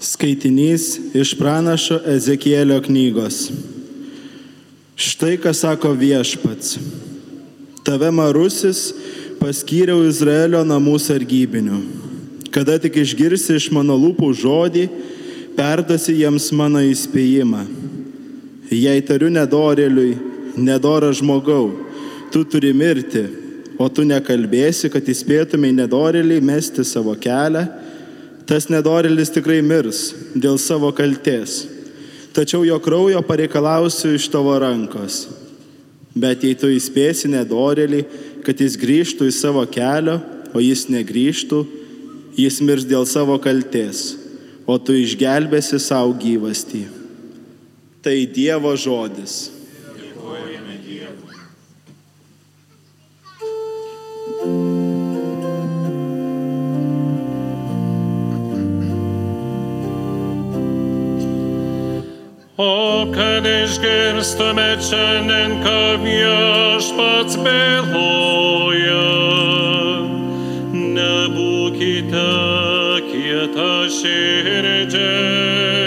Skaitinys iš pranašo Ezekielio knygos. Štai ką sako viešpats. Tave marusis paskyriau Izraelio namų sargybiniu. Kada tik išgirsi iš mano lūpų žodį, perdasi jiems mano įspėjimą. Jei tariu nedorėliui, nedora žmogau, tu turi mirti, o tu nekalbėsi, kad įspėtumai nedorėliai mesti savo kelią, tas nedorėlis tikrai mirs dėl savo kalties. Tačiau jo kraujo pareikalausiu iš tavo rankos. Bet jei tu įspėsi nedorėlį, kad jis grįžtų į savo kelią, o jis negrįžtų, jis mirs dėl savo kalties, o tu išgelbėsi savo gyvastį. Tai Dievo žodis. Kad išgirstume šiandien, ką viešpats byloja, nebūkite kieta širdžiai.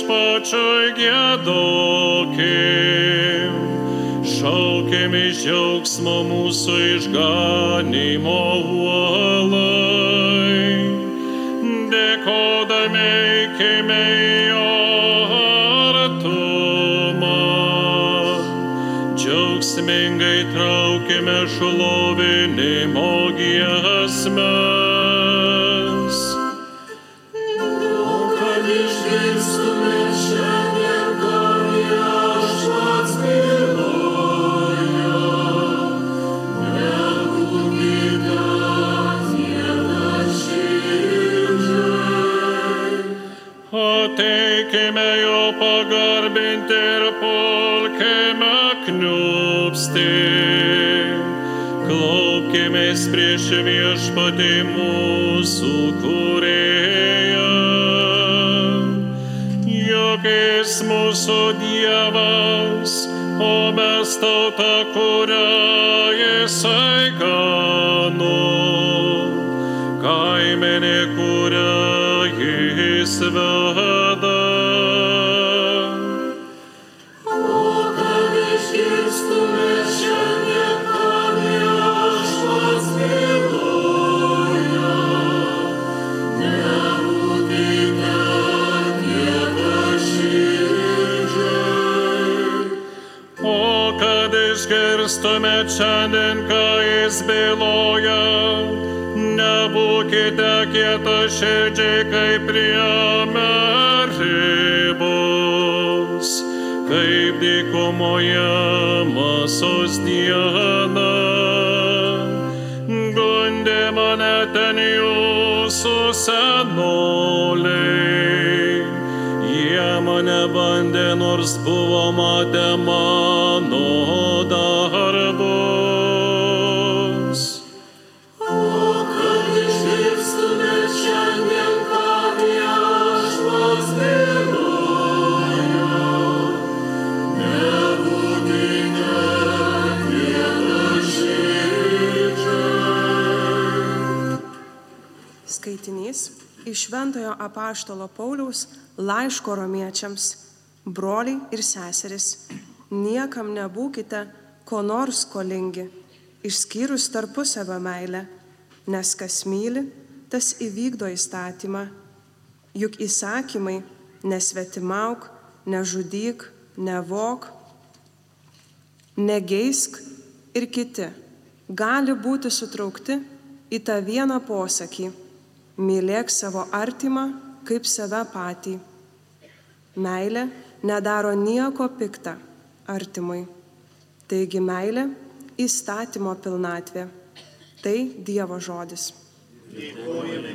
Viešpačiui gėdokim, šaukim iš džiaugsmo mūsų išganimo uolai, dėkodami eikime jo artumą, džiaugsmingai traukime šlovinimo giesmes. Pagarbinti ir pulkime kniupsti. Klaupkimės prieš viešpatį mūsų kūrėją. Jog jis mūsų Dievas, o mes tauta, kurią jisai gano. Kaimenė, išgirstume šiandien, ką jis byloja, nebūkite kieta širdžiai kaip prie meribos, kaip dykumoje masos diena. Gundė mane ten jūsų senoliai. Jie mane bandė, nors buvo matę mano apaštalo Pauliaus laiško romiečiams, broliai ir seseris, niekam nebūkite ko nors skolingi, išskyrus tarpusavio meilę, nes kas myli, tas įvykdo įstatymą. Juk įsakymai nesvetimauk, nežudyk, nevok, negeisk ir kiti gali būti sutraukti į tą vieną posakį mylėk savo artimą kaip save patį. Meilė nedaro nieko piktą artimui. Taigi meilė įstatymo pilnatvė. Tai Dievo žodis. Alleluja.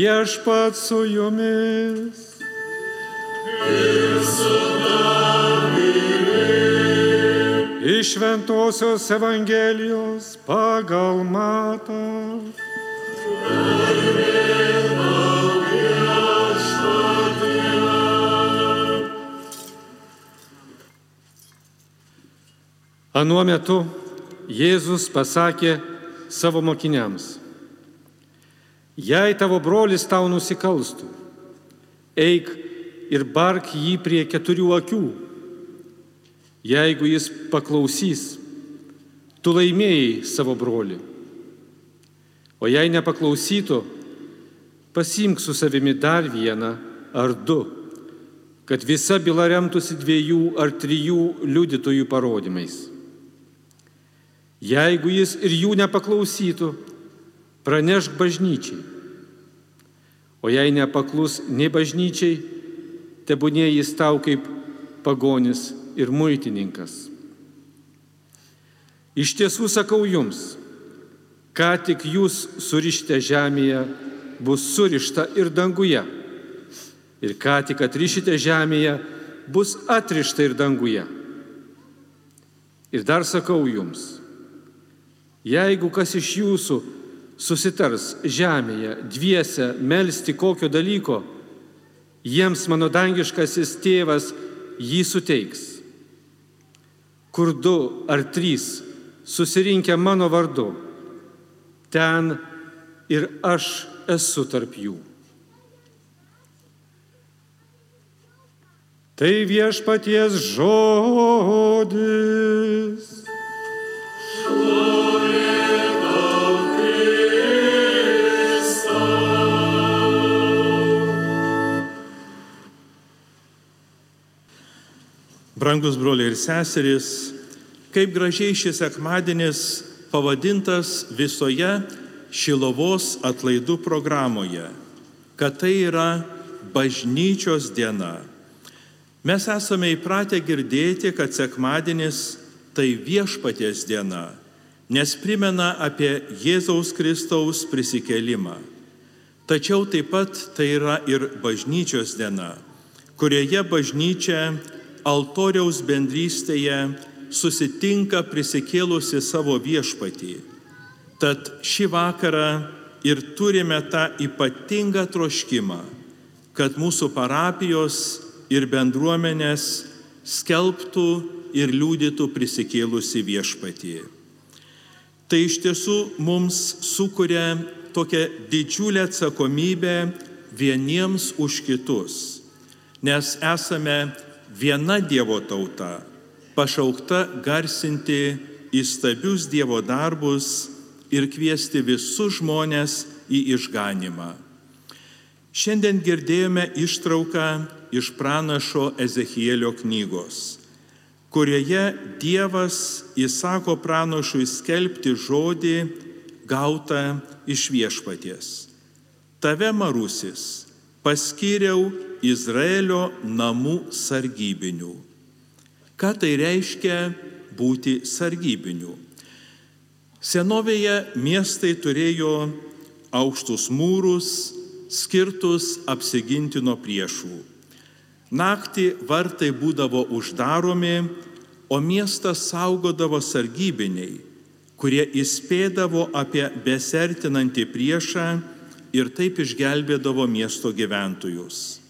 Viešpat su jumis. Iš Ventosios Evangelijos pagal matą. Anuo metu Jėzus pasakė savo mokiniams, jei tavo brolis tau nusikalstų, eik ir bark jį prie keturių akių. Jeigu jis paklausys, tu laimėjai savo brolį. O jei nepaklausytų, pasimk su savimi dar vieną ar du, kad visa byla remtųsi dviejų ar trijų liudytojų parodymais. Jeigu jis ir jų nepaklausytų, pranešk bažnyčiai. O jei nepaklus nei bažnyčiai, tebūnė jis tau kaip pagonis ir muitininkas. Iš tiesų sakau jums, ką tik jūs surište žemėje, bus surišta ir danguje. Ir ką tik atrišite žemėje, bus atrišta ir danguje. Ir dar sakau jums, Jeigu kas iš jūsų susitars žemėje dviese melstį kokio dalyko, jiems mano dangiškasis tėvas jį suteiks. Kur du ar trys susirinkę mano vardu, ten ir aš esu tarp jų. Tai viešpaties žodis. Brangus broliai ir seserys, kaip gražiai šis sekmadienis pavadintas visoje Šilovos atlaidų programoje, kad tai yra bažnyčios diena. Mes esame įpratę girdėti, kad sekmadienis tai viešpaties diena, nes primena apie Jėzaus Kristaus prisikelimą. Tačiau taip pat tai yra ir bažnyčios diena, kurioje bažnyčia altoriaus bendrystėje susitinka prisikėlusi savo viešpatį. Tad šį vakarą ir turime tą ypatingą troškimą, kad mūsų parapijos ir bendruomenės skelbtų ir liūdytų prisikėlusi viešpatį. Tai iš tiesų mums sukuria tokią didžiulę atsakomybę vieniems už kitus, nes esame viena Dievo tauta, pašaukta garsinti įstabius Dievo darbus ir kviesti visus žmonės į išganimą. Šiandien girdėjome ištrauką iš pranašo Ezechielio knygos, kurioje Dievas įsako pranašui skelbti žodį gautą iš viešpaties. Tave marusis paskyriau Izraelio namų sargybinių. Ką tai reiškia būti sargybiniu? Senovėje miestai turėjo aukštus mūrus, skirtus apsiginti nuo priešų. Naktį vartai būdavo uždaromi, o miestą saugodavo sargybiniai, kurie įspėdavo apie besertinantį priešą ir taip išgelbėdavo miesto gyventojus.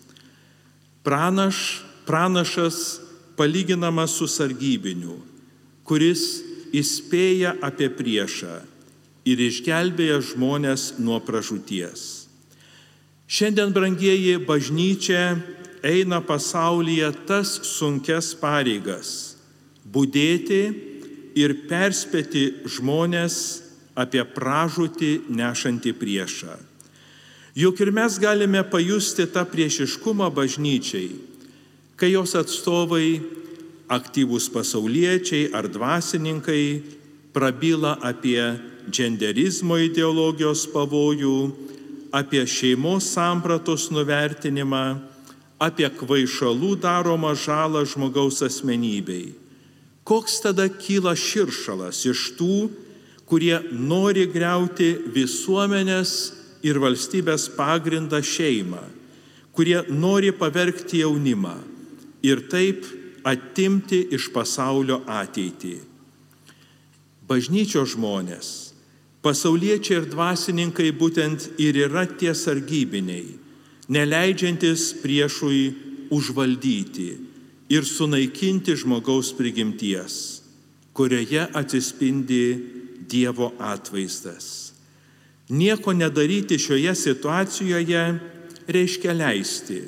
Pranaš, pranašas palyginamas su sargybiniu, kuris įspėja apie priešą ir išgelbėja žmonės nuo pražūties. Šiandien, brangieji, bažnyčia eina pasaulyje tas sunkes pareigas - būdėti ir perspėti žmonės apie pražūtį nešantį priešą. Juk ir mes galime pajusti tą priešiškumą bažnyčiai, kai jos atstovai, aktyvūs pasauliečiai ar dvasininkai prabyla apie genderizmo ideologijos pavojų, apie šeimos sampratos nuvertinimą, apie kvaišalų daromą žalą žmogaus asmenybei. Koks tada kyla širšalas iš tų, kurie nori greuti visuomenės ir valstybės pagrindą šeimą, kurie nori pavergti jaunimą ir taip atimti iš pasaulio ateitį. Bažnyčio žmonės, pasauliečiai ir dvasininkai būtent ir yra tie sargybiniai, neleidžiantis priešui užvaldyti ir sunaikinti žmogaus prigimties, kurioje atsispindi Dievo atvaizdas. Nieko nedaryti šioje situacijoje reiškia leisti,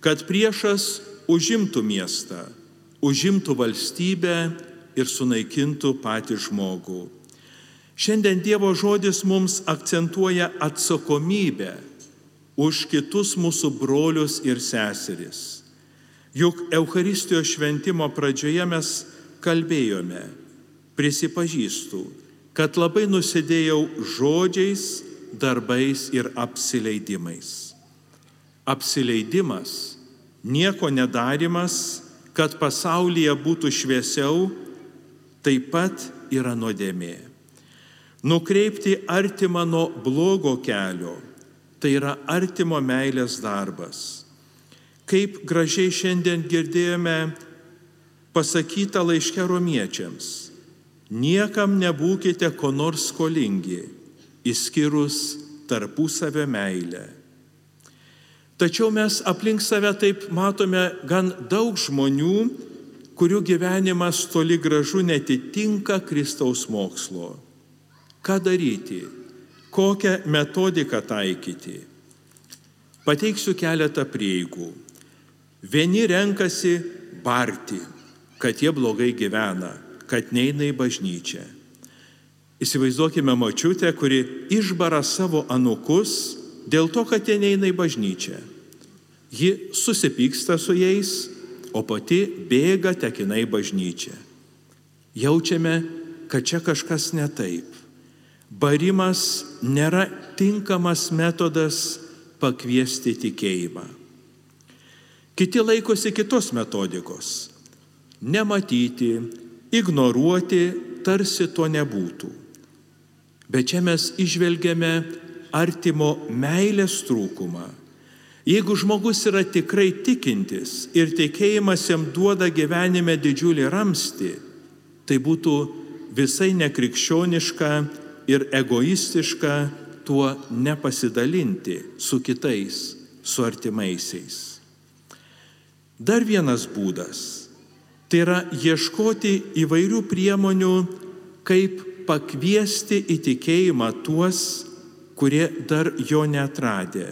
kad priešas užimtų miestą, užimtų valstybę ir sunaikintų patį žmogų. Šiandien Dievo žodis mums akcentuoja atsakomybę už kitus mūsų brolius ir seseris. Juk Euharistijos šventimo pradžioje mes kalbėjome, prisipažįstu, kad labai nusidėjau žodžiais, darbais ir apsileidimais. Apsileidimas, nieko nedarimas, kad pasaulyje būtų šviesiau, taip pat yra nuodėmė. Nukreipti artimą nuo blogo kelio, tai yra artimo meilės darbas. Kaip gražiai šiandien girdėjome pasakyta laiške romiečiams Niekam nebūkite ko nors skolingi, išskyrus tarpusavę meilę. Tačiau mes aplink save taip matome gan daug žmonių, kurių gyvenimas toli gražu netitinka Kristaus mokslo. Ką daryti? Kokią metodiką taikyti? Pateiksiu keletą prieigų. Vieni renkasi barti, kad jie blogai gyvena kad neina į bažnyčią. Įsivaizduokime močiutę, kuri išbara savo anukus dėl to, kad jie neina į bažnyčią. Ji susipyksta su jais, o pati bėga tekina į bažnyčią. Jaučiame, kad čia kažkas ne taip. Barimas nėra tinkamas metodas pakviesti tikėjimą. Kiti laikosi kitos metodikos. Nematyti, ignoruoti, tarsi to nebūtų. Bet čia mes išvelgiame artimo meilės trūkumą. Jeigu žmogus yra tikrai tikintis ir tikėjimas jam duoda gyvenime didžiulį ramstį, tai būtų visai nekrikščioniška ir egoistiška tuo nepasidalinti su kitais, su artimaisiais. Dar vienas būdas Tai yra ieškoti įvairių priemonių, kaip pakviesti į tikėjimą tuos, kurie dar jo netradė.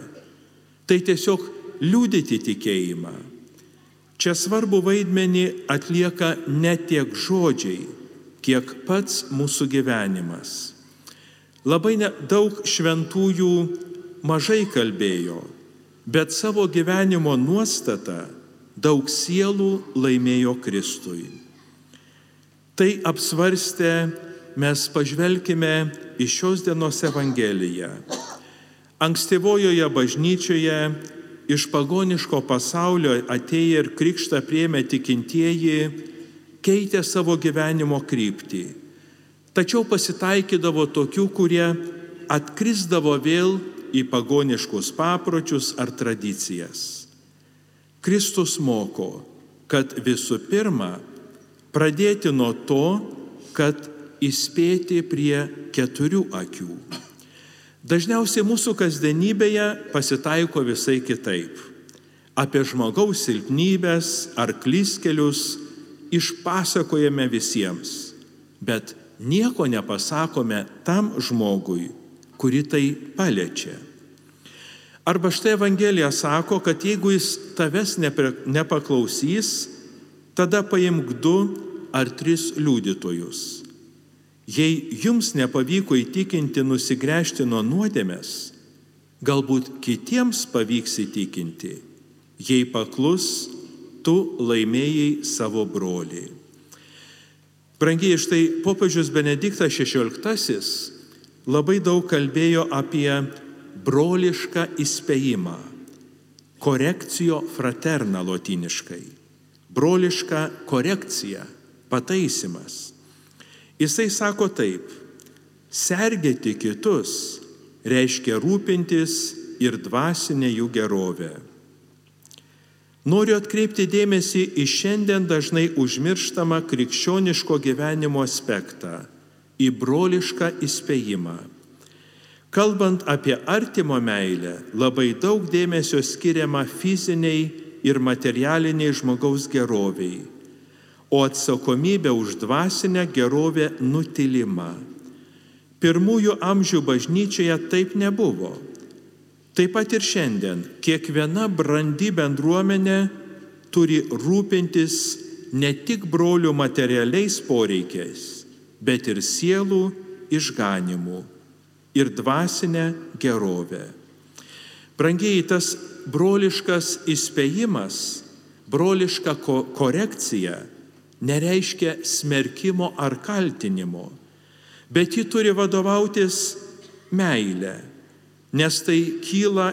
Tai tiesiog liūdyti tikėjimą. Čia svarbu vaidmenį atlieka ne tiek žodžiai, kiek pats mūsų gyvenimas. Labai daug šventųjų mažai kalbėjo, bet savo gyvenimo nuostatą daug sielų laimėjo Kristui. Tai apsvarstę mes pažvelkime į šios dienos Evangeliją. Ankstyvojoje bažnyčioje iš pagoniško pasaulio atėję ir krikštą priemė tikintieji keitė savo gyvenimo kryptį. Tačiau pasitaikydavo tokių, kurie atkrisdavo vėl į pagoniškus papročius ar tradicijas. Kristus moko, kad visų pirma pradėti nuo to, kad įspėti prie keturių akių. Dažniausiai mūsų kasdienybėje pasitaiko visai kitaip. Apie žmogaus silpnybės ar klyskelius išpasakojame visiems, bet nieko nepasakome tam žmogui, kuri tai paliečia. Arba štai Evangelija sako, kad jeigu jis tavęs nepaklausys, tada paimk du ar tris liudytojus. Jei jums nepavyko įtikinti nusigręžti nuo nuodėmės, galbūt kitiems pavyks įtikinti. Jei paklus, tu laimėjai savo brolį. Brangiai, štai popiežius Benediktas XVI labai daug kalbėjo apie brolišką įspėjimą, korekcijo fraterna lotiniškai, broliška korekcija, pataisimas. Jisai sako taip, sergėti kitus reiškia rūpintis ir dvasinė jų gerovė. Noriu atkreipti dėmesį į šiandien dažnai užmirštamą krikščioniško gyvenimo aspektą - į brolišką įspėjimą. Kalbant apie artimo meilę, labai daug dėmesio skiriama fiziniai ir materialiniai žmogaus geroviai, o atsakomybė už dvasinę gerovę nutilima. Pirmųjų amžių bažnyčioje taip nebuvo. Taip pat ir šiandien kiekviena brandi bendruomenė turi rūpintis ne tik brolių materialiais poreikiais, bet ir sielų išganimu ir dvasinę gerovę. Brangiai, tas broliškas įspėjimas, broliška ko korekcija nereiškia smerkimo ar kaltinimo, bet ji turi vadovautis meilė, nes tai kyla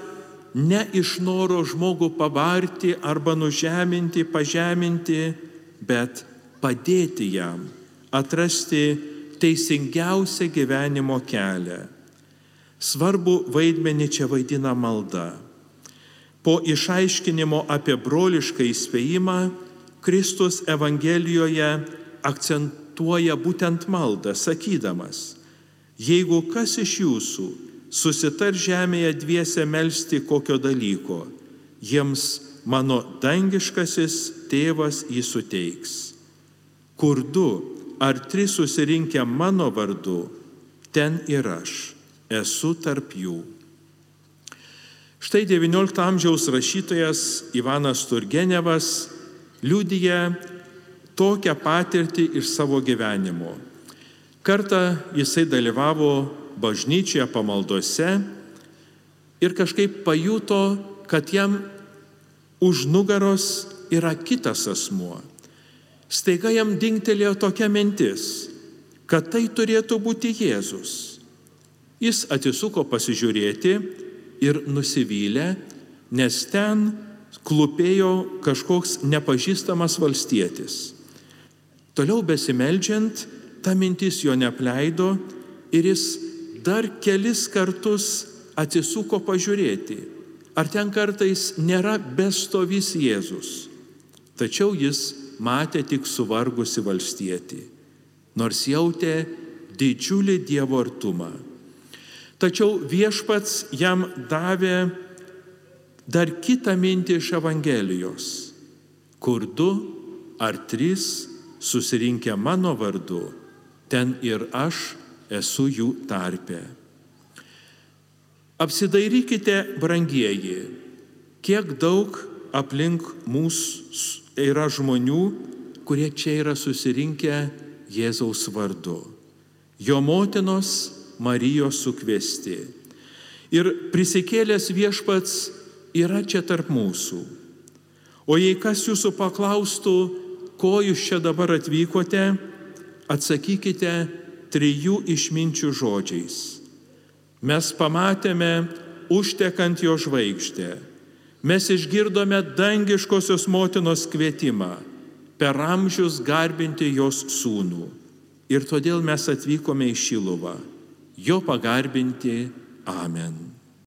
ne iš noro žmogų pavarti arba nužeminti, pažeminti, bet padėti jam atrasti teisingiausią gyvenimo kelią. Svarbu vaidmenį čia vaidina malda. Po išaiškinimo apie brolišką įspėjimą, Kristus Evangelijoje akcentuoja būtent maldą, sakydamas, jeigu kas iš jūsų susitar žemėje dviese melstį kokio dalyko, jiems mano dangiškasis tėvas jį suteiks. Kur du ar trys susirinkę mano vardu, ten ir aš esu tarp jų. Štai XIX amžiaus rašytojas Ivanas Turgenevas liūdija tokią patirtį iš savo gyvenimo. Kartą jisai dalyvavo bažnyčioje pamaldose ir kažkaip pajuto, kad jam už nugaros yra kitas asmuo. Staiga jam dingtelėjo tokia mintis, kad tai turėtų būti Jėzus. Jis atsisuko pasižiūrėti ir nusivylė, nes ten klupėjo kažkoks nepažįstamas valstietis. Toliau besimeldžiant, ta mintis jo nepleido ir jis dar kelis kartus atsisuko pažiūrėti, ar ten kartais nėra bestovys Jėzus. Tačiau jis matė tik suvargusi valstietį, nors jautė didžiulį Dievo artumą. Tačiau viešpats jam davė dar kitą mintį iš Evangelijos, kur du ar trys susirinkę mano vardu, ten ir aš esu jų tarpe. Apsidairykite, brangieji, kiek daug aplink mūsų yra žmonių, kurie čia yra susirinkę Jėzaus vardu. Jo motinos Marijos sukviesti. Ir prisikėlęs viešpats yra čia tarp mūsų. O jei kas jūsų paklaustų, ko jūs čia dabar atvykote, atsakykite trijų išminčių žodžiais. Mes pamatėme užtekant jo žvaigždę. Mes išgirdome dangiškosios motinos kvietimą per amžius garbinti jos sūnų. Ir todėl mes atvykome į Šiluvą jo pagarbinti. Amen.